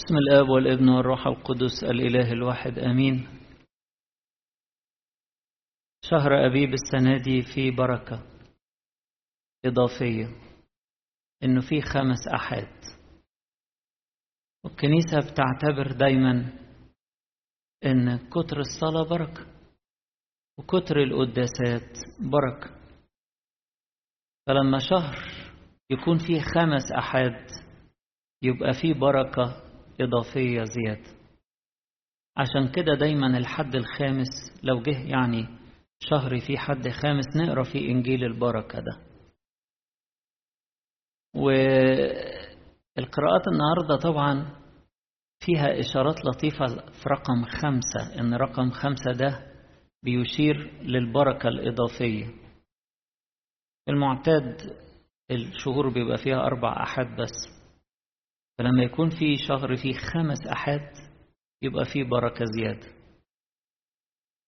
بسم الآب والابن والروح القدس الإله الواحد آمين. شهر أبيب السنة دي فيه بركة إضافية إنه فيه خمس أحاد والكنيسة بتعتبر دايما إن كتر الصلاة بركة وكتر القداسات بركة. فلما شهر يكون فيه خمس أحاد يبقى فيه بركة إضافية زيادة. عشان كده دايما الحد الخامس لو جه يعني شهر فيه حد خامس نقرأ فيه إنجيل البركة ده. والقراءات النهاردة طبعا فيها إشارات لطيفة في رقم خمسة إن رقم خمسة ده بيشير للبركة الإضافية. المعتاد الشهور بيبقى فيها أربع أحد بس. فلما يكون في شهر فيه خمس أحاد يبقى فيه بركة زيادة.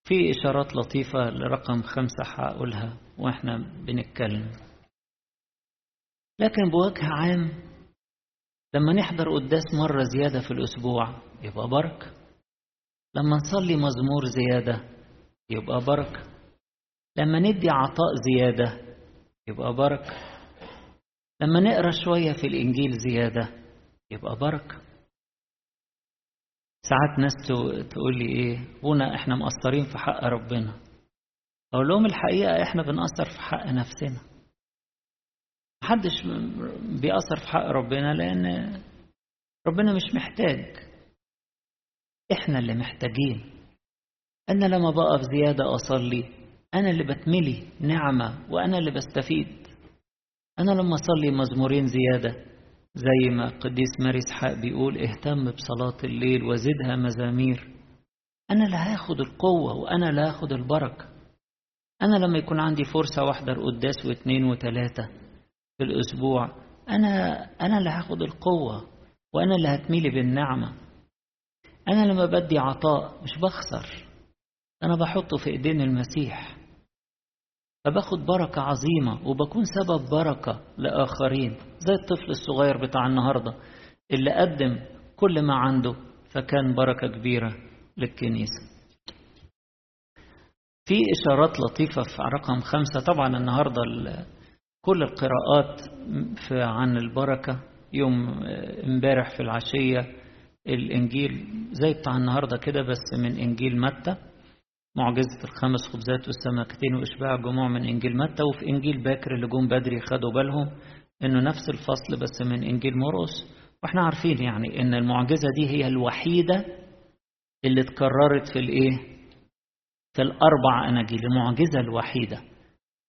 في إشارات لطيفة لرقم خمسة هقولها وإحنا بنتكلم. لكن بوجه عام لما نحضر قداس مرة زيادة في الأسبوع يبقى بركة. لما نصلي مزمور زيادة يبقى بركة. لما ندي عطاء زيادة يبقى بركة. لما نقرأ شوية في الإنجيل زيادة يبقى بركة. ساعات ناس تقول لي إيه بونا إحنا مقصرين في حق ربنا. أقول لهم الحقيقة إحنا بنقصر في حق نفسنا. محدش بيقصر في حق ربنا لأن ربنا مش محتاج. إحنا اللي محتاجين. أنا لما بقف زيادة أصلي أنا اللي بتملي نعمة وأنا اللي بستفيد. أنا لما أصلي مزمورين زيادة زي ما القديس ماري إسحاق بيقول اهتم بصلاة الليل وزدها مزامير. أنا لا هاخد القوة وأنا لا هاخد البركة. أنا لما يكون عندي فرصة وأحضر قداس واثنين وثلاثة في الأسبوع أنا أنا اللي هاخد القوة وأنا اللي هتميلي بالنعمة. أنا لما بدي عطاء مش بخسر. أنا بحطه في إيدين المسيح. فباخد بركة عظيمة وبكون سبب بركة لآخرين زي الطفل الصغير بتاع النهاردة اللي قدم كل ما عنده فكان بركة كبيرة للكنيسة. في إشارات لطيفة في رقم خمسة. طبعا النهاردة كل القراءات في عن البركة يوم امبارح في العشية الإنجيل زي بتاع النهاردة كده بس من إنجيل متى. معجزة الخمس خبزات والسمكتين وإشباع جموع من إنجيل متى وفي إنجيل باكر اللي جم بدري خدوا بالهم إنه نفس الفصل بس من إنجيل مرقس وإحنا عارفين يعني إن المعجزة دي هي الوحيدة اللي اتكررت في الإيه؟ في الأربع أناجيل المعجزة الوحيدة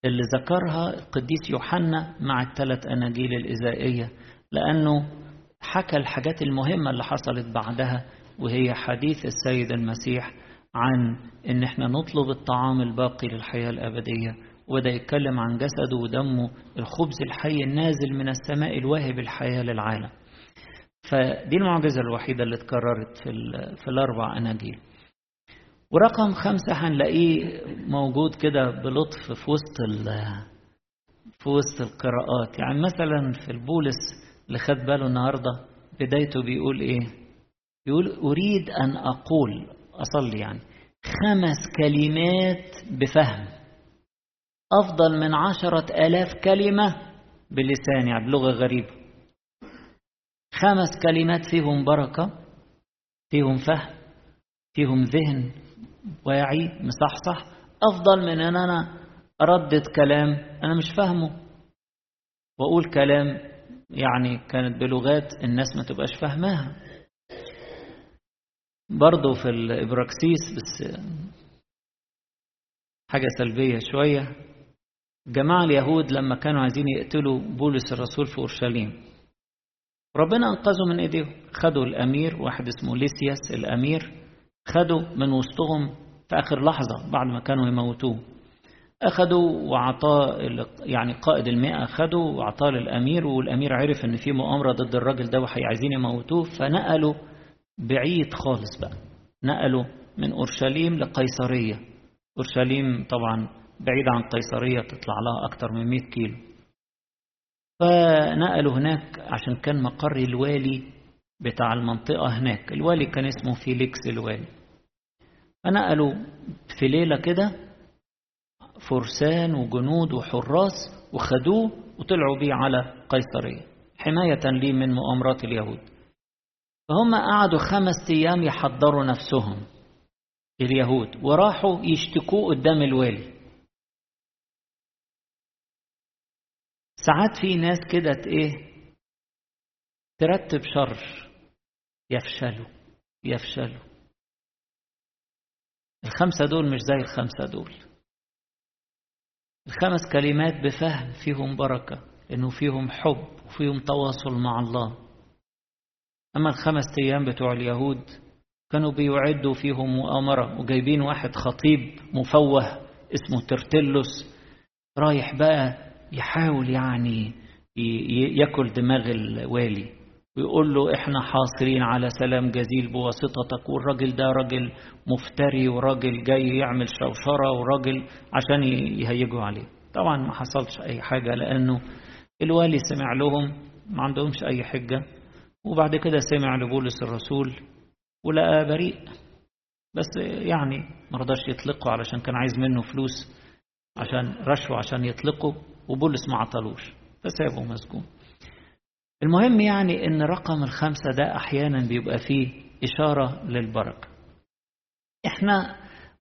اللي ذكرها القديس يوحنا مع الثلاث أناجيل الإزائية لأنه حكى الحاجات المهمة اللي حصلت بعدها وهي حديث السيد المسيح عن إن إحنا نطلب الطعام الباقي للحياة الأبدية وده يتكلم عن جسده ودمه الخبز الحي النازل من السماء الواهب الحياة للعالم. فدي المعجزة الوحيدة اللي اتكررت في, في الأربع أناجيل. ورقم خمسة هنلاقيه موجود كده بلطف في وسط في وسط القراءات. يعني مثلا في البولس اللي خد باله النهارده بدايته بيقول إيه؟ بيقول أريد أن أقول أصلي يعني. خمس كلمات بفهم. أفضل من عشرة آلاف كلمة بلسان يعني بلغة غريبة. خمس كلمات فيهم بركة فيهم فهم فيهم ذهن واعي مصحصح. أفضل من أن أنا أردد كلام أنا مش فاهمه. وأقول كلام يعني كانت بلغات الناس ما تبقاش فاهماها. برضه في الإبراكسيس بس حاجة سلبية شوية. جماعة اليهود لما كانوا عايزين يقتلوا بولس الرسول في أورشليم ربنا أنقذه من إيديهم خدوا الأمير واحد اسمه ليسياس الأمير خدوا من وسطهم في آخر لحظة بعد ما كانوا يموتوه. أخدوا وعطاه يعني قائد المئة أخدوا وعطاه للأمير والأمير عرف إن في مؤامرة ضد الراجل ده وعايزين يموتوه فنقلوا بعيد خالص بقى. نقلوا من أورشليم لقيصرية. أورشليم طبعا بعيد عن قيصرية تطلع لها أكتر من 100 كيلو. فنقلوا هناك عشان كان مقر الوالي بتاع المنطقة هناك. الوالي كان اسمه فيليكس الوالي. فنقلوا في ليلة كده فرسان وجنود وحراس وخدوه وطلعوا بيه على قيصرية. حماية ليه من مؤامرات اليهود. فهم قعدوا خمس أيام يحضروا نفسهم اليهود وراحوا يشتكوه قدام الوالي. ساعات في ناس كده إيه ترتب شر يفشلوا يفشلوا. الخمسة دول مش زي الخمسة دول. الخمس كلمات بفهم فيهم بركة إنه فيهم حب وفيهم تواصل مع الله. أما الخمس أيام بتوع اليهود كانوا بيعدوا فيهم مؤامرة وجايبين واحد خطيب مفوه اسمه ترتلس رايح بقى يحاول يعني ياكل دماغ الوالي ويقول له إحنا حاصرين على سلام جزيل بواسطتك والراجل ده راجل مفتري وراجل جاي يعمل شوشرة وراجل عشان يهيجوا عليه. طبعا ما حصلش أي حاجة لأنه الوالي سمع لهم ما عندهمش أي حجة. وبعد كده سمع لبولس الرسول ولقى بريء بس يعني ما رضاش يطلقه علشان كان عايز منه فلوس عشان رشوة عشان يطلقه وبولس ما عطلوش فسابه مسجون. المهم يعني إن رقم الخمسة ده أحيانا بيبقى فيه إشارة للبركة. إحنا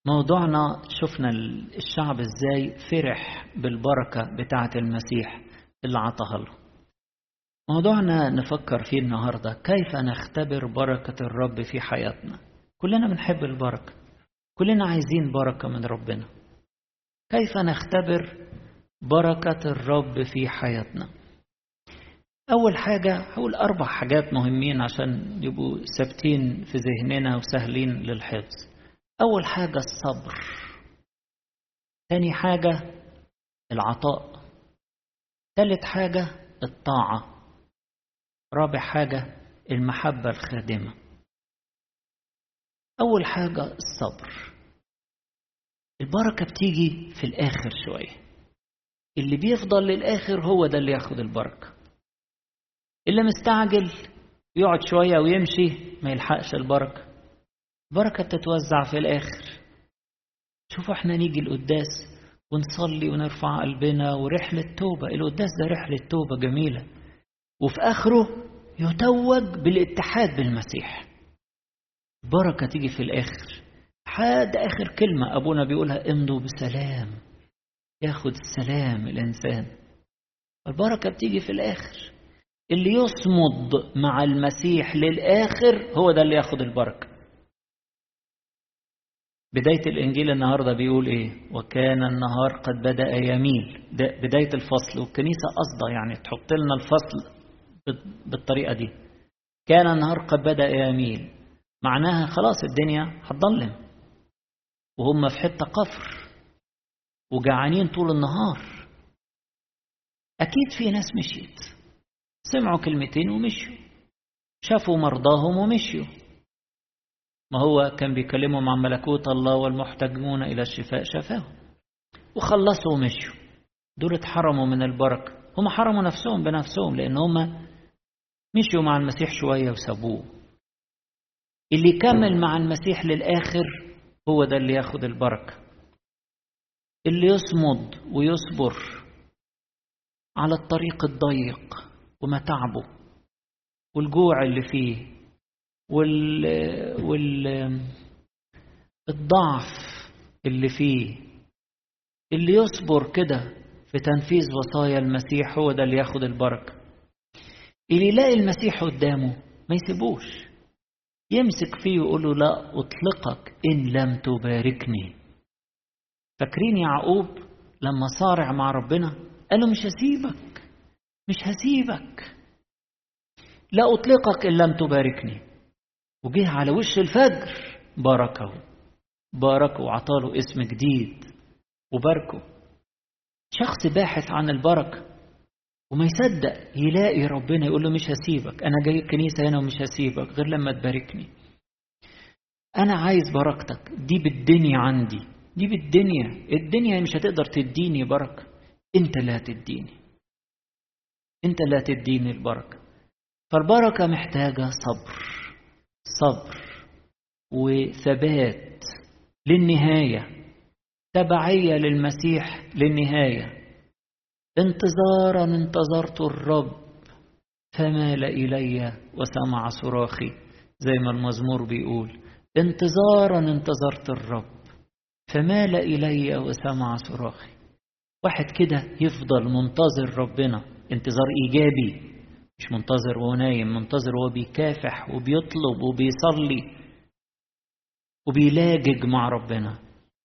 موضوعنا شفنا الشعب إزاي فرح بالبركة بتاعة المسيح اللي عطاها له. موضوعنا نفكر فيه النهاردة. كيف نختبر بركة الرب في حياتنا؟ كلنا بنحب البركة. كلنا عايزين بركة من ربنا. كيف نختبر بركة الرب في حياتنا؟ أول حاجة هقول أربع حاجات مهمين عشان يبقوا ثابتين في ذهننا وسهلين للحفظ. أول حاجة الصبر. تاني حاجة العطاء. تالت حاجة الطاعة. رابع حاجة المحبة الخادمة. أول حاجة الصبر. البركة بتيجي في الآخر شوية. اللي بيفضل للآخر هو ده اللي ياخد البركة. اللي مستعجل يقعد شوية ويمشي ما يلحقش البركة. البركة بتتوزع في الآخر. شوفوا إحنا نيجي القداس ونصلي ونرفع قلبنا ورحلة توبة. القداس ده رحلة توبة جميلة. وفي آخره يتوج بالاتحاد بالمسيح. بركة تيجي في الآخر. حد آخر كلمة أبونا بيقولها امضوا بسلام. ياخد السلام الإنسان. البركة بتيجي في الآخر. اللي يصمد مع المسيح للآخر هو ده اللي ياخد البركة. بداية الإنجيل النهاردة بيقول إيه؟ وكان النهار قد بدأ يميل. ده بداية الفصل. والكنيسة قصدة يعني تحط لنا الفصل بالطريقة دي. كان النهار قد بدأ يميل معناها خلاص الدنيا هتضلم. وهم في حتة قفر. وجعانين طول النهار. أكيد في ناس مشيت. سمعوا كلمتين ومشوا. شافوا مرضاهم ومشوا. ما هو كان بيكلمهم عن ملكوت الله والمحتاجون إلى الشفاء شفاهم. وخلصوا ومشوا. دول اتحرموا من البركة. هم حرموا نفسهم بنفسهم لأن هم مشيوا مع المسيح شوية وسابوه. اللي يكمل مع المسيح للآخر هو ده اللي ياخد البركة. اللي يصمد ويصبر على الطريق الضيق ومتعبه والجوع اللي فيه وال وال الضعف اللي فيه. اللي يصبر كده في تنفيذ وصايا المسيح هو ده اللي ياخد البركة. اللي يلاقي المسيح قدامه ما يسيبوش. يمسك فيه ويقول له لا أطلقك إن لم تباركني. فاكرين يعقوب لما صارع مع ربنا؟ قال له مش هسيبك مش هسيبك. لا أطلقك إن لم تباركني. وجه على وش الفجر؟ باركه. باركه وعطاله اسم جديد وباركه شخص باحث عن البركة. وما يصدق يلاقي ربنا يقول له مش هسيبك أنا جاي الكنيسة هنا ومش هسيبك غير لما تباركني. أنا عايز بركتك دي بالدنيا عندي دي بالدنيا الدنيا مش هتقدر تديني بركة أنت اللي هتديني أنت اللي هتديني البركة. فالبركة محتاجة صبر صبر وثبات للنهاية تبعية للمسيح للنهاية. انتظارا انتظرت الرب. فمال إلي وسمع صراخي زي ما المزمور بيقول. انتظارا انتظرت الرب. فمال إلي وسمع صراخي. واحد كده يفضل منتظر ربنا. انتظار إيجابي. مش منتظر وهو نايم منتظر وهو بيكافح وبيطلب وبيصلي وبيلاجج مع ربنا.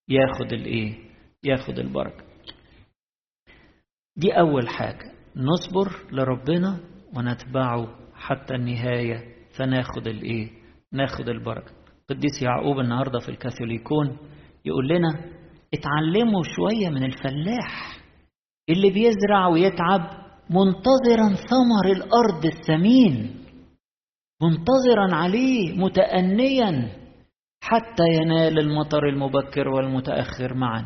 ياخد الإيه؟ ياخد البركة. دي أول حاجة. نصبر لربنا ونتبعه حتى النهاية. فناخد الإيه؟ ناخد البركة. قديس يعقوب النهارده في الكاثوليكون يقول لنا اتعلموا شوية من الفلاح اللي بيزرع ويتعب منتظرا ثمر الأرض الثمين منتظرا عليه متانيا حتى ينال المطر المبكر والمتأخر معا.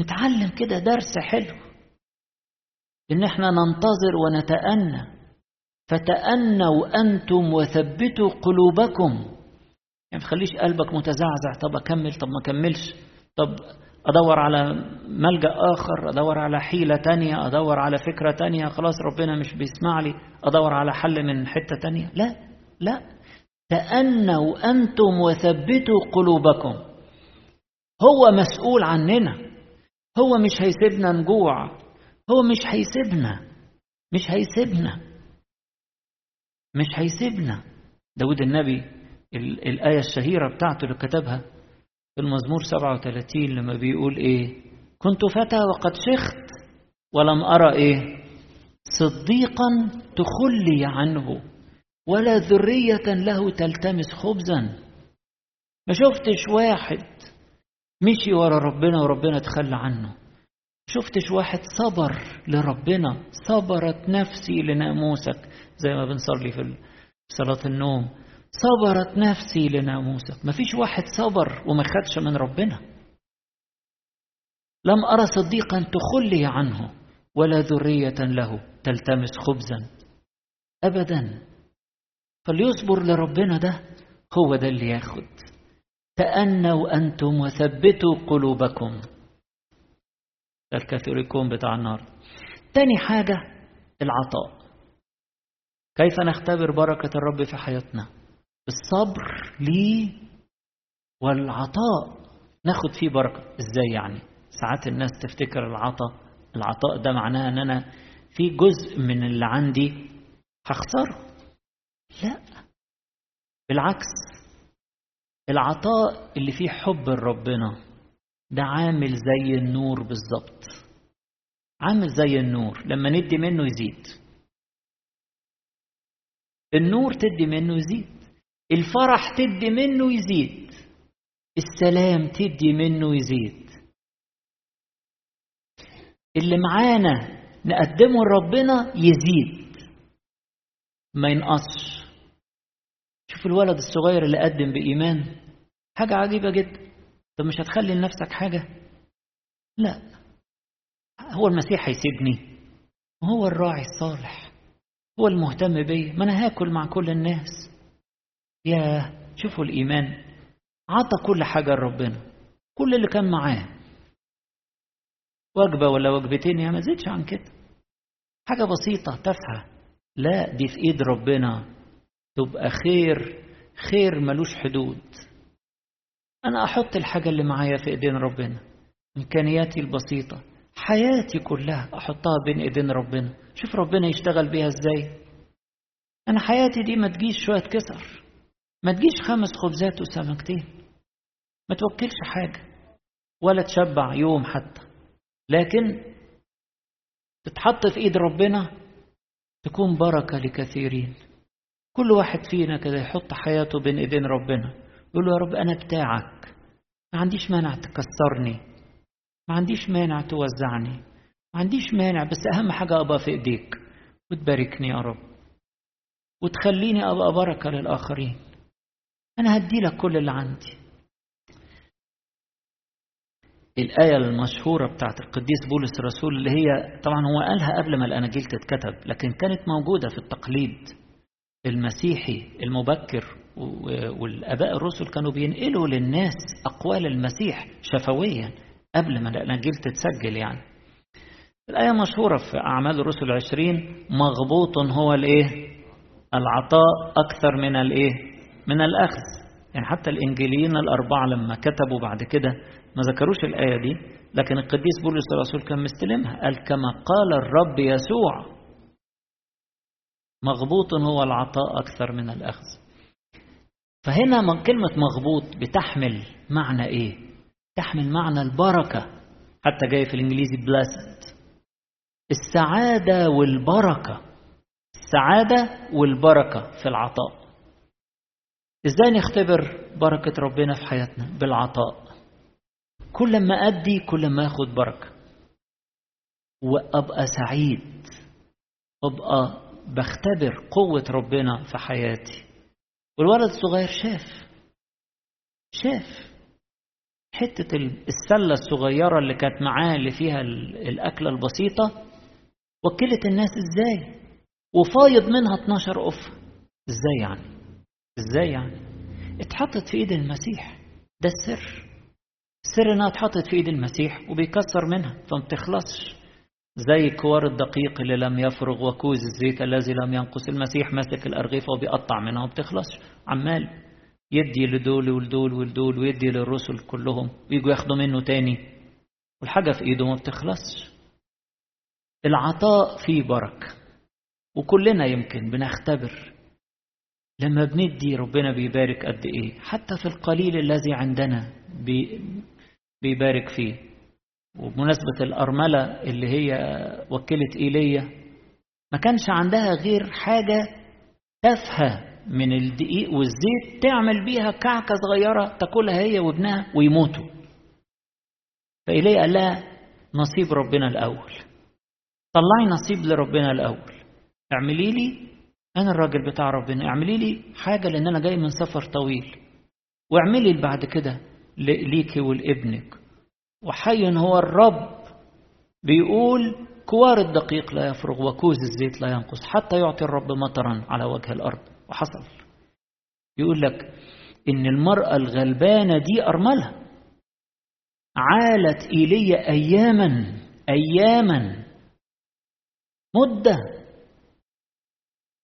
نتعلم كده درس حلو. إن إحنا ننتظر ونتأنى. فتأنوا أنتم وثبتوا قلوبكم. يعني ما تخليش قلبك متزعزع. طب أكمل؟ طب ما اكملش طب أدور على ملجأ آخر أدور على حيلة تانية أدور على فكرة تانية. خلاص ربنا مش بيسمع لي. أدور على حل من حتة تانية. لا لا. تأنوا أنتم وثبتوا قلوبكم. هو مسؤول عننا. هو مش هيسيبنا نجوع. هو مش هيسيبنا مش هيسيبنا مش هيسيبنا. داود النبي الآية الشهيرة بتاعته اللي كتبها في المزمور 37 لما بيقول إيه؟ كنت فتى وقد شخت ولم أرى إيه؟ صديقا تخلي عنه ولا ذرية له تلتمس خبزا. ما شفتش واحد مشي ورا ربنا وربنا تخلى عنه. شفتش واحد صبر لربنا؟ صبرت نفسي لناموسك زي ما بنصلي في صلاة النوم. صبرت نفسي لناموسك. ما فيش واحد صبر وما خدش من ربنا. لم أرى صديقا تخلي عنه ولا ذرية له تلتمس خبزا. أبدا. فليصبر لربنا ده هو ده اللي ياخد. تأنوا أنتم وثبتوا قلوبكم. الكاثوليكون بتاع النار. تاني حاجة العطاء. كيف نختبر بركة الرب في حياتنا؟ الصبر ليه والعطاء. ناخد فيه بركة. إزاي يعني؟ ساعات الناس تفتكر العطاء. العطاء ده معناه إن أنا في جزء من اللي عندي هخسره لا. بالعكس العطاء اللي فيه حب لربنا ده عامل زي النور بالظبط. عامل زي النور لما ندي منه يزيد. النور تدي منه يزيد الفرح تدي منه يزيد السلام تدي منه يزيد. اللي معانا نقدمه لربنا يزيد. ما ينقصش. شوف الولد الصغير اللي قدم بإيمان حاجة عجيبة جدا. طب مش هتخلي لنفسك حاجة؟ لا. هو المسيح هيسيبني. وهو الراعي الصالح. هو المهتم بيا ما أنا هاكل مع كل الناس. يا شوفوا الإيمان. عطى كل حاجة لربنا. كل اللي كان معاه. وجبة ولا وجبتين؟ يا ما زيدش عن كده. حاجة بسيطة تافهة. لا دي في إيد ربنا. تبقى خير. خير ملوش حدود. أنا أحط الحاجة اللي معايا في إيدين ربنا. إمكانياتي البسيطة. حياتي كلها أحطها بين إيدين ربنا. شوف ربنا يشتغل بيها إزاي. أنا حياتي دي ما تجيش شوية كسر. ما تجيش خمس خبزات وسمكتين. ما توكلش حاجة. ولا تشبع يوم حتى. لكن تتحط في إيد ربنا تكون بركة لكثيرين. كل واحد فينا كده يحط حياته بين إيدين ربنا. يقول له يا رب أنا بتاعك. ما عنديش مانع تكسرني. ما عنديش مانع توزعني. ما عنديش مانع بس أهم حاجة ابقى في إيديك وتباركني يا رب. وتخليني أبقى بركة للآخرين. أنا هدي لك كل اللي عندي. الآية المشهورة بتاعت القديس بولس الرسول اللي هي طبعا هو قالها قبل ما الأناجيل تتكتب لكن كانت موجودة في التقليد. المسيحي المبكر والآباء الرسل كانوا بينقلوا للناس أقوال المسيح شفويا قبل ما الأناجيل تتسجل يعني. الآية مشهورة في أعمال الرسل العشرين مغبوط هو الإيه؟ العطاء أكثر من الإيه؟ من الأخذ. يعني حتى الإنجيليين الأربعة لما كتبوا بعد كده ما ذكروش الآية دي لكن القديس بولس الرسول كان مستلمها. قال كما قال الرب يسوع مغبوط هو العطاء أكثر من الأخذ. فهنا من كلمة مغبوط بتحمل معنى إيه؟ تحمل معنى البركة. حتى جاي في الإنجليزي blessed. السعادة والبركة. السعادة والبركة في العطاء. إزاي نختبر بركة ربنا في حياتنا؟ بالعطاء. كل ما أدي كل ما أخد بركة. وأبقى سعيد. أبقى بختبر قوة ربنا في حياتي. والولد الصغير شاف شاف حتة السلة الصغيرة اللي كانت معاه اللي فيها الأكلة البسيطة. وكلت الناس إزاي؟ وفايض منها 12 قفة إزاي يعني؟ إزاي يعني؟ اتحطت في إيد المسيح. ده السر. السر إنها اتحطت في إيد المسيح وبيكسر منها فما بتخلصش. زي كوار الدقيق اللي لم يفرغ وكوز الزيت الذي لم ينقص. المسيح ماسك الأرغفة وبيقطع منها وبتخلصش عمال يدي لدول ولدول ولدول ويدي للرسل كلهم. ويجوا ياخدوا منه تاني. والحاجة في إيده ما بتخلصش. العطاء فيه بركة. وكلنا يمكن بنختبر لما بندي ربنا بيبارك قد إيه. حتى في القليل الذي عندنا بي بيبارك فيه. وبمناسبة الأرملة اللي هي وكلت إيليا ما كانش عندها غير حاجة تافهة من الدقيق والزيت تعمل بيها كعكة صغيرة تاكلها هي وابنها ويموتوا. فإيليا قال لها نصيب ربنا الأول. طلعي نصيب لربنا الأول. اعملي لي أنا الراجل بتاع ربنا اعملي لي حاجة لأن أنا جاي من سفر طويل. واعملي بعد كده ليكي ولابنك. وحي هو الرب. بيقول كوار الدقيق لا يفرغ وكوز الزيت لا ينقص حتى يعطي الرب مطرا على وجه الأرض. وحصل. يقول لك إن المرأة الغلبانة دي أرملة. عالت إيليا أياما أياما. مدة.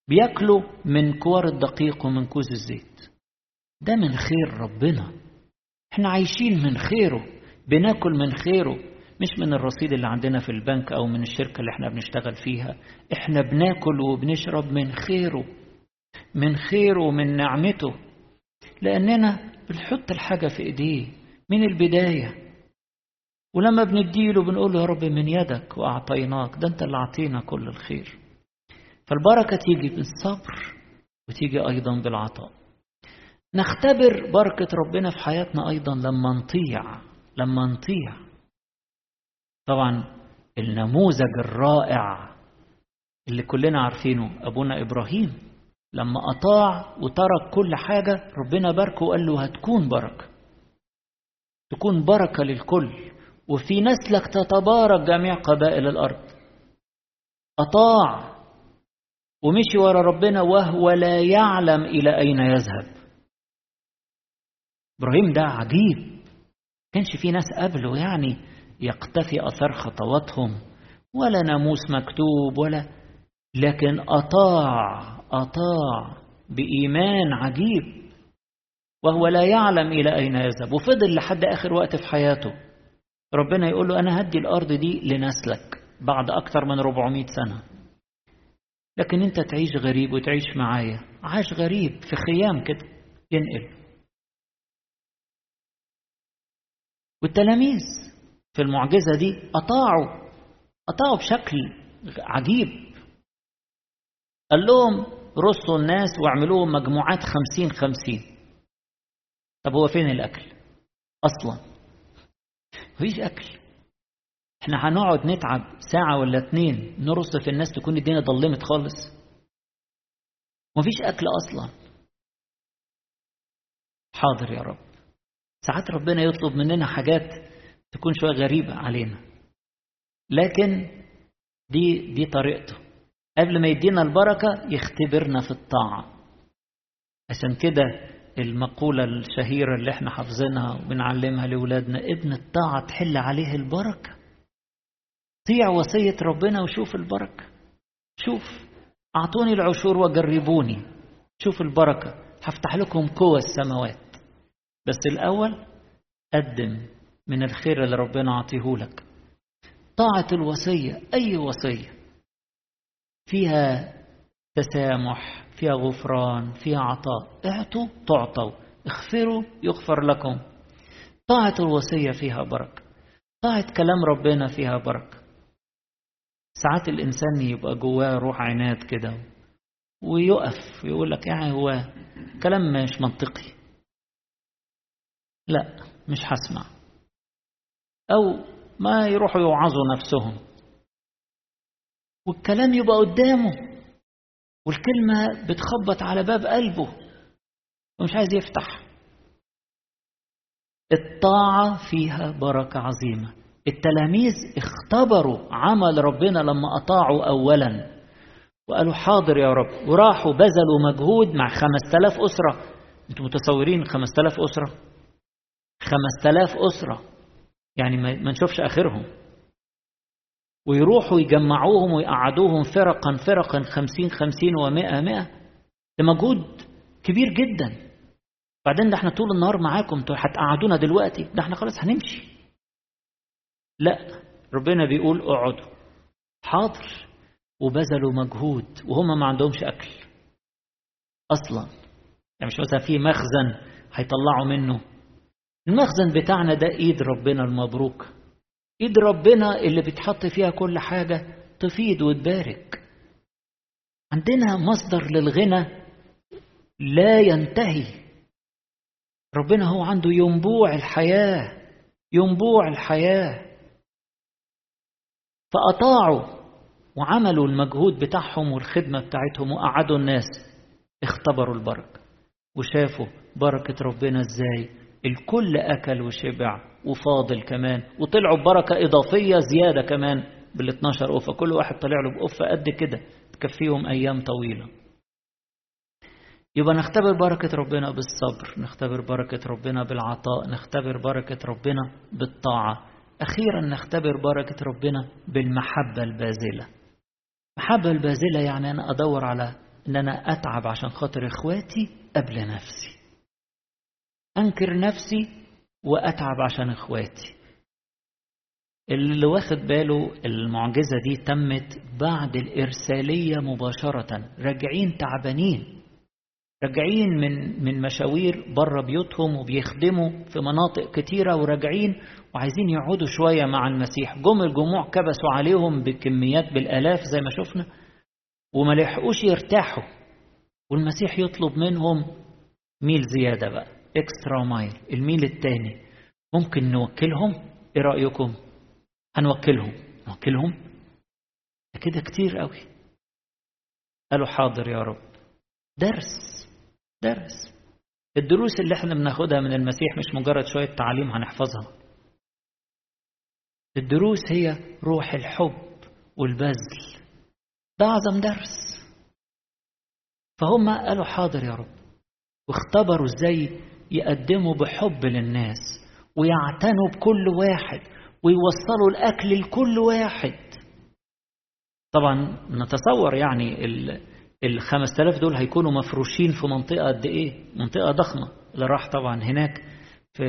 بياكلوا من كوار الدقيق ومن كوز الزيت. ده من خير ربنا. إحنا عايشين من خيره. بناكل من خيره مش من الرصيد اللي عندنا في البنك أو من الشركة اللي إحنا بنشتغل فيها. إحنا بناكل وبنشرب من خيره من خيره ومن نعمته. لأننا بنحط الحاجة في إيديه من البداية. ولما بنديله بنقول له يا رب من يدك وأعطيناك ده أنت اللي أعطينا كل الخير. فالبركة تيجي بالصبر وتيجي أيضا بالعطاء. نختبر بركة ربنا في حياتنا أيضا لما نطيع. لما نطيع. طبعا النموذج الرائع اللي كلنا عارفينه أبونا إبراهيم لما أطاع وترك كل حاجة ربنا باركه وقال له هتكون بركة. تكون بركة للكل. وفي نسلك تتبارك جميع قبائل الأرض. أطاع ومشي ورا ربنا وهو لا يعلم إلى أين يذهب. إبراهيم ده عجيب. كانش في ناس قبله يعني يقتفي أثر خطواتهم ولا ناموس مكتوب ولا لكن أطاع أطاع بإيمان عجيب وهو لا يعلم إلى أين يذهب وفضل لحد آخر وقت في حياته. ربنا يقول له أنا هدي الأرض دي لنسلك بعد أكثر من 400 سنة. لكن أنت تعيش غريب وتعيش معايا. عاش غريب في خيام كده ينقل. والتلاميذ في المعجزة دي أطاعوا أطاعوا بشكل عجيب. قال لهم رصوا الناس واعملوهم مجموعات خمسين خمسين. طب هو فين الأكل؟ أصلا مفيش أكل. إحنا هنقعد نتعب ساعة ولا اتنين نرص في الناس تكون الدنيا ضلمت خالص. مفيش أكل أصلا. حاضر يا رب. ساعات ربنا يطلب مننا حاجات تكون شوية غريبة علينا. لكن دي دي طريقته. قبل ما يدينا البركة يختبرنا في الطاعة. عشان كده المقولة الشهيرة اللي إحنا حافظينها وبنعلمها لأولادنا ابن الطاعة تحل عليه البركة. طيع وصية ربنا وشوف البركة. شوف أعطوني العشور وجربوني. شوف البركة. هفتح لكم قوة السماوات. بس الأول قدم من الخير اللي ربنا عطيه لك. طاعة الوصية أي وصية؟ فيها تسامح فيها غفران فيها عطاء. اعطوا تعطوا. اغفروا يغفر لكم. طاعة الوصية فيها بركة. طاعة كلام ربنا فيها بركة. ساعات الإنسان يبقى جواه روح عناد كده ويقف ويقول لك يعني هو كلام مش منطقي. لا مش هسمع أو ما يروحوا يوعظوا نفسهم. والكلام يبقى قدامه. والكلمة بتخبط على باب قلبه. ومش عايز يفتح. الطاعة فيها بركة عظيمة. التلاميذ اختبروا عمل ربنا لما أطاعوا أولا. وقالوا حاضر يا رب. وراحوا بذلوا مجهود مع خمس أسرة. أنتوا متصورين خمس أسرة؟ خمس تلاف أسرة. يعني ما نشوفش آخرهم. ويروحوا يجمعوهم ويقعدوهم فرقا فرقا خمسين خمسين ومائة مائة. ده مجهود كبير جدا. بعدين ده إحنا طول النهار معاكم أنتوا هتقعدونا دلوقتي. ده إحنا خلاص هنمشي. لا ربنا بيقول اقعدوا. حاضر. وبذلوا مجهود وهم ما عندهمش أكل. أصلا. يعني مش مثلا في مخزن هيطلعوا منه المخزن بتاعنا ده ايد ربنا المبروك. ايد ربنا اللي بتحط فيها كل حاجة تفيد وتبارك. عندنا مصدر للغنى لا ينتهي. ربنا هو عنده ينبوع الحياة ينبوع الحياة. فأطاعوا وعملوا المجهود بتاعهم والخدمة بتاعتهم وقعدوا الناس. اختبروا البركة وشافوا بركة ربنا إزاي. الكل أكل وشبع وفاضل كمان وطلعوا ببركة إضافية زيادة كمان بال 12 قفة كل واحد طلع له بقفة قد كده تكفيهم أيام طويلة. يبقى نختبر بركة ربنا بالصبر نختبر بركة ربنا بالعطاء نختبر بركة ربنا بالطاعة. أخيرا نختبر بركة ربنا بالمحبة البازلة المحبة البازلة يعني أنا أدور على أن أنا أتعب عشان خاطر إخواتي قبل نفسي. أنكر نفسي وأتعب عشان إخواتي. اللي واخد باله المعجزة دي تمت بعد الإرسالية مباشرة. راجعين تعبانين راجعين من من مشاوير بره بيوتهم وبيخدموا في مناطق كتيرة وراجعين وعايزين يقعدوا شوية مع المسيح. جم الجموع كبسوا عليهم بكميات بالآلاف زي ما شفنا وما لحقوش يرتاحوا. والمسيح يطلب منهم ميل زيادة بقى. اكسترا مايل الميل التاني. ممكن نوكلهم؟ إيه رأيكم؟ هنوكلهم. نوكلهم؟ كده كتير قوي قالوا حاضر يا رب. درس درس. الدروس اللي إحنا بناخدها من المسيح مش مجرد شوية تعاليم هنحفظها. الدروس هي روح الحب والبذل. ده أعظم درس. فهم قالوا حاضر يا رب. واختبروا إزاي يقدموا بحب للناس ويعتنوا بكل واحد ويوصلوا الأكل لكل واحد. طبعا نتصور يعني ال 5000 دول هيكونوا مفروشين في منطقة قد إيه؟ منطقة ضخمة. اللي راح طبعا هناك في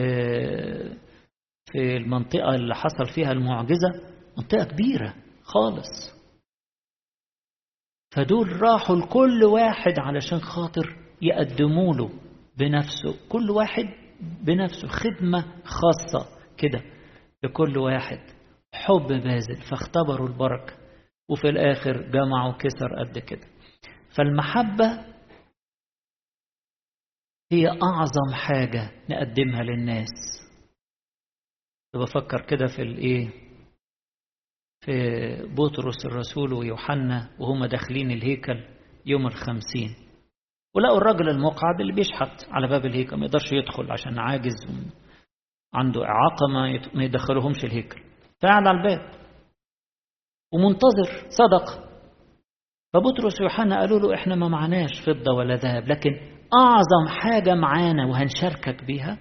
في المنطقة اللي حصل فيها المعجزة منطقة كبيرة خالص. فدول راحوا لكل واحد علشان خاطر يقدموا له بنفسه. كل واحد بنفسه. خدمة خاصة كده لكل واحد. حب باذل فاختبروا البركة. وفي الآخر جمعوا كسر قد كده. فالمحبة هي أعظم حاجة نقدمها للناس. بفكر كده في الإيه؟ في بطرس الرسول ويوحنا وهم داخلين الهيكل يوم الخمسين. ولقوا الراجل المقعد اللي بيشحت على باب الهيكل ما يقدرش يدخل عشان عاجز عنده إعاقة ما يدخلهمش الهيكل. فقعد على الباب. ومنتظر صدق. فبطرس ويوحنا قالوا له إحنا ما معناش فضة ولا ذهب لكن أعظم حاجة معانا وهنشاركك بيها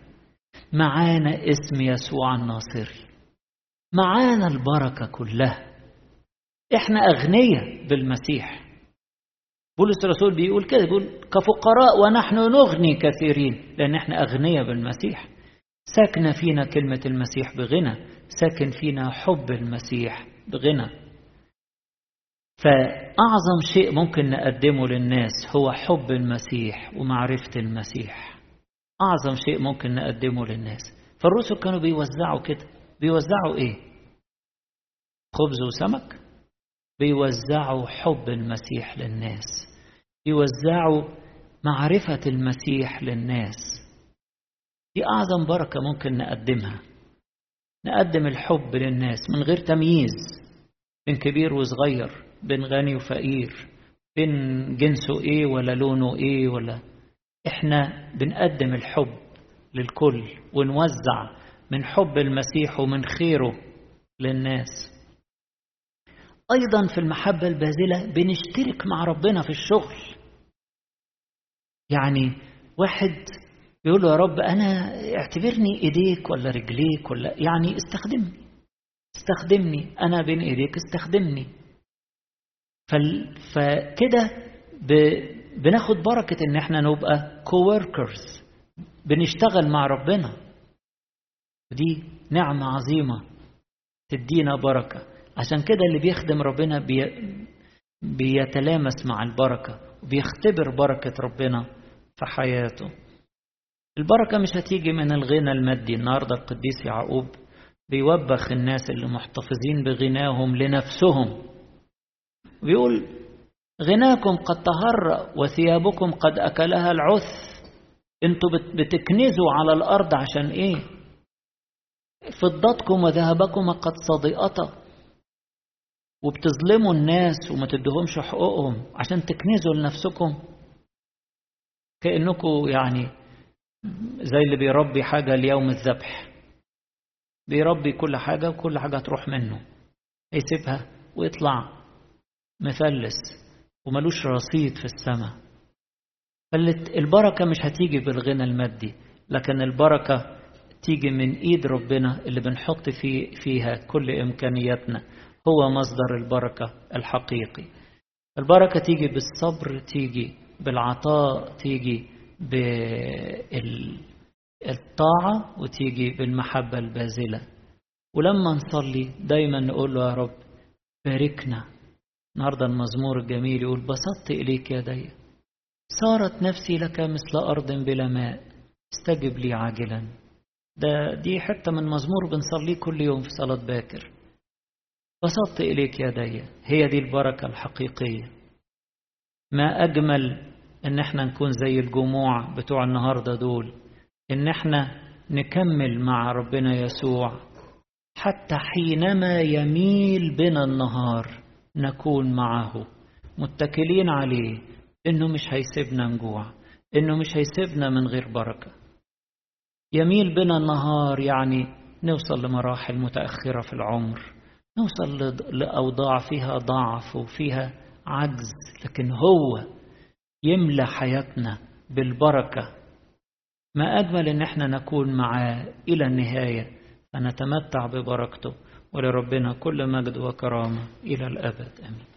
معانا اسم يسوع الناصري. معانا البركة كلها. إحنا أغنياء بالمسيح. بولس الرسول بيقول كده بيقول كفقراء ونحن نغني كثيرين لأن إحنا أغنياء بالمسيح. ساكنة فينا كلمة المسيح بغنى ساكن فينا حب المسيح بغنى. فأعظم شيء ممكن نقدمه للناس هو حب المسيح ومعرفة المسيح. أعظم شيء ممكن نقدمه للناس. فالرسل كانوا بيوزعوا كده. بيوزعوا إيه؟ خبز وسمك. بيوزعوا حب المسيح للناس بيوزعوا معرفة المسيح للناس. دي أعظم بركة ممكن نقدمها. نقدم الحب للناس من غير تمييز بين كبير وصغير بين غني وفقير بين جنسه إيه ولا لونه إيه ولا. إحنا بنقدم الحب للكل ونوزع من حب المسيح ومن خيره للناس. أيضا في المحبة الباذله بنشترك مع ربنا في الشغل. يعني واحد يقول له يا رب أنا اعتبرني إيديك ولا رجليك ولا يعني استخدمني استخدمني أنا بين إيديك استخدمني. فكده. بناخد بركة إن إحنا نبقى coworkers بنشتغل مع ربنا. دي نعمة عظيمة تدينا بركة. عشان كده اللي بيخدم ربنا بي... بيتلامس مع البركة وبيختبر بركة ربنا في حياته. البركة مش هتيجي من الغنى المادي. النهاردة القديس يعقوب بيوبخ الناس اللي محتفظين بغناهم لنفسهم. بيقول غناكم قد تهرأ وثيابكم قد أكلها العث. أنتوا بتكنزوا على الأرض عشان إيه؟ فضتكم وذهبكم قد صدئتا وبتظلموا الناس وما تدهمش حقوقهم عشان تكنزوا لنفسكم. كأنكم يعني زي اللي بيربي حاجة ليوم الذبح. بيربي كل حاجة وكل حاجة تروح منه. يسيبها ويطلع مفلس وملوش رصيد في السماء. البركة مش هتيجي بالغنى المادي لكن البركة تيجي من إيد ربنا اللي بنحط في فيها كل إمكانياتنا. هو مصدر البركة الحقيقي. البركة تيجي بالصبر تيجي بالعطاء تيجي بالطاعة وتيجي بالمحبة الباذلة ولما نصلي دايما نقول له يا رب باركنا. النهاردة المزمور الجميل يقول بسطت إليك يدي صارت نفسي لك مثل أرض بلا ماء. استجب لي عاجلا. ده دي حتة من مزمور بنصليه كل يوم في صلاة باكر. بسطت إليك يدي هي دي البركة الحقيقية. ما أجمل إن إحنا نكون زي الجموع بتوع النهاردة دول. إن إحنا نكمل مع ربنا يسوع. حتى حينما يميل بنا النهار نكون معه. متكلين عليه إنه مش هيسيبنا نجوع. إنه مش هيسيبنا من غير بركة. يميل بنا النهار يعني نوصل لمراحل متأخرة في العمر. نوصل لاوضاع فيها ضعف وفيها عجز لكن هو يملى حياتنا بالبركة. ما أجمل إن إحنا نكون معاه إلى النهاية. فنتمتع ببركته ولربنا كل مجد وكرامة إلى الأبد. آمين.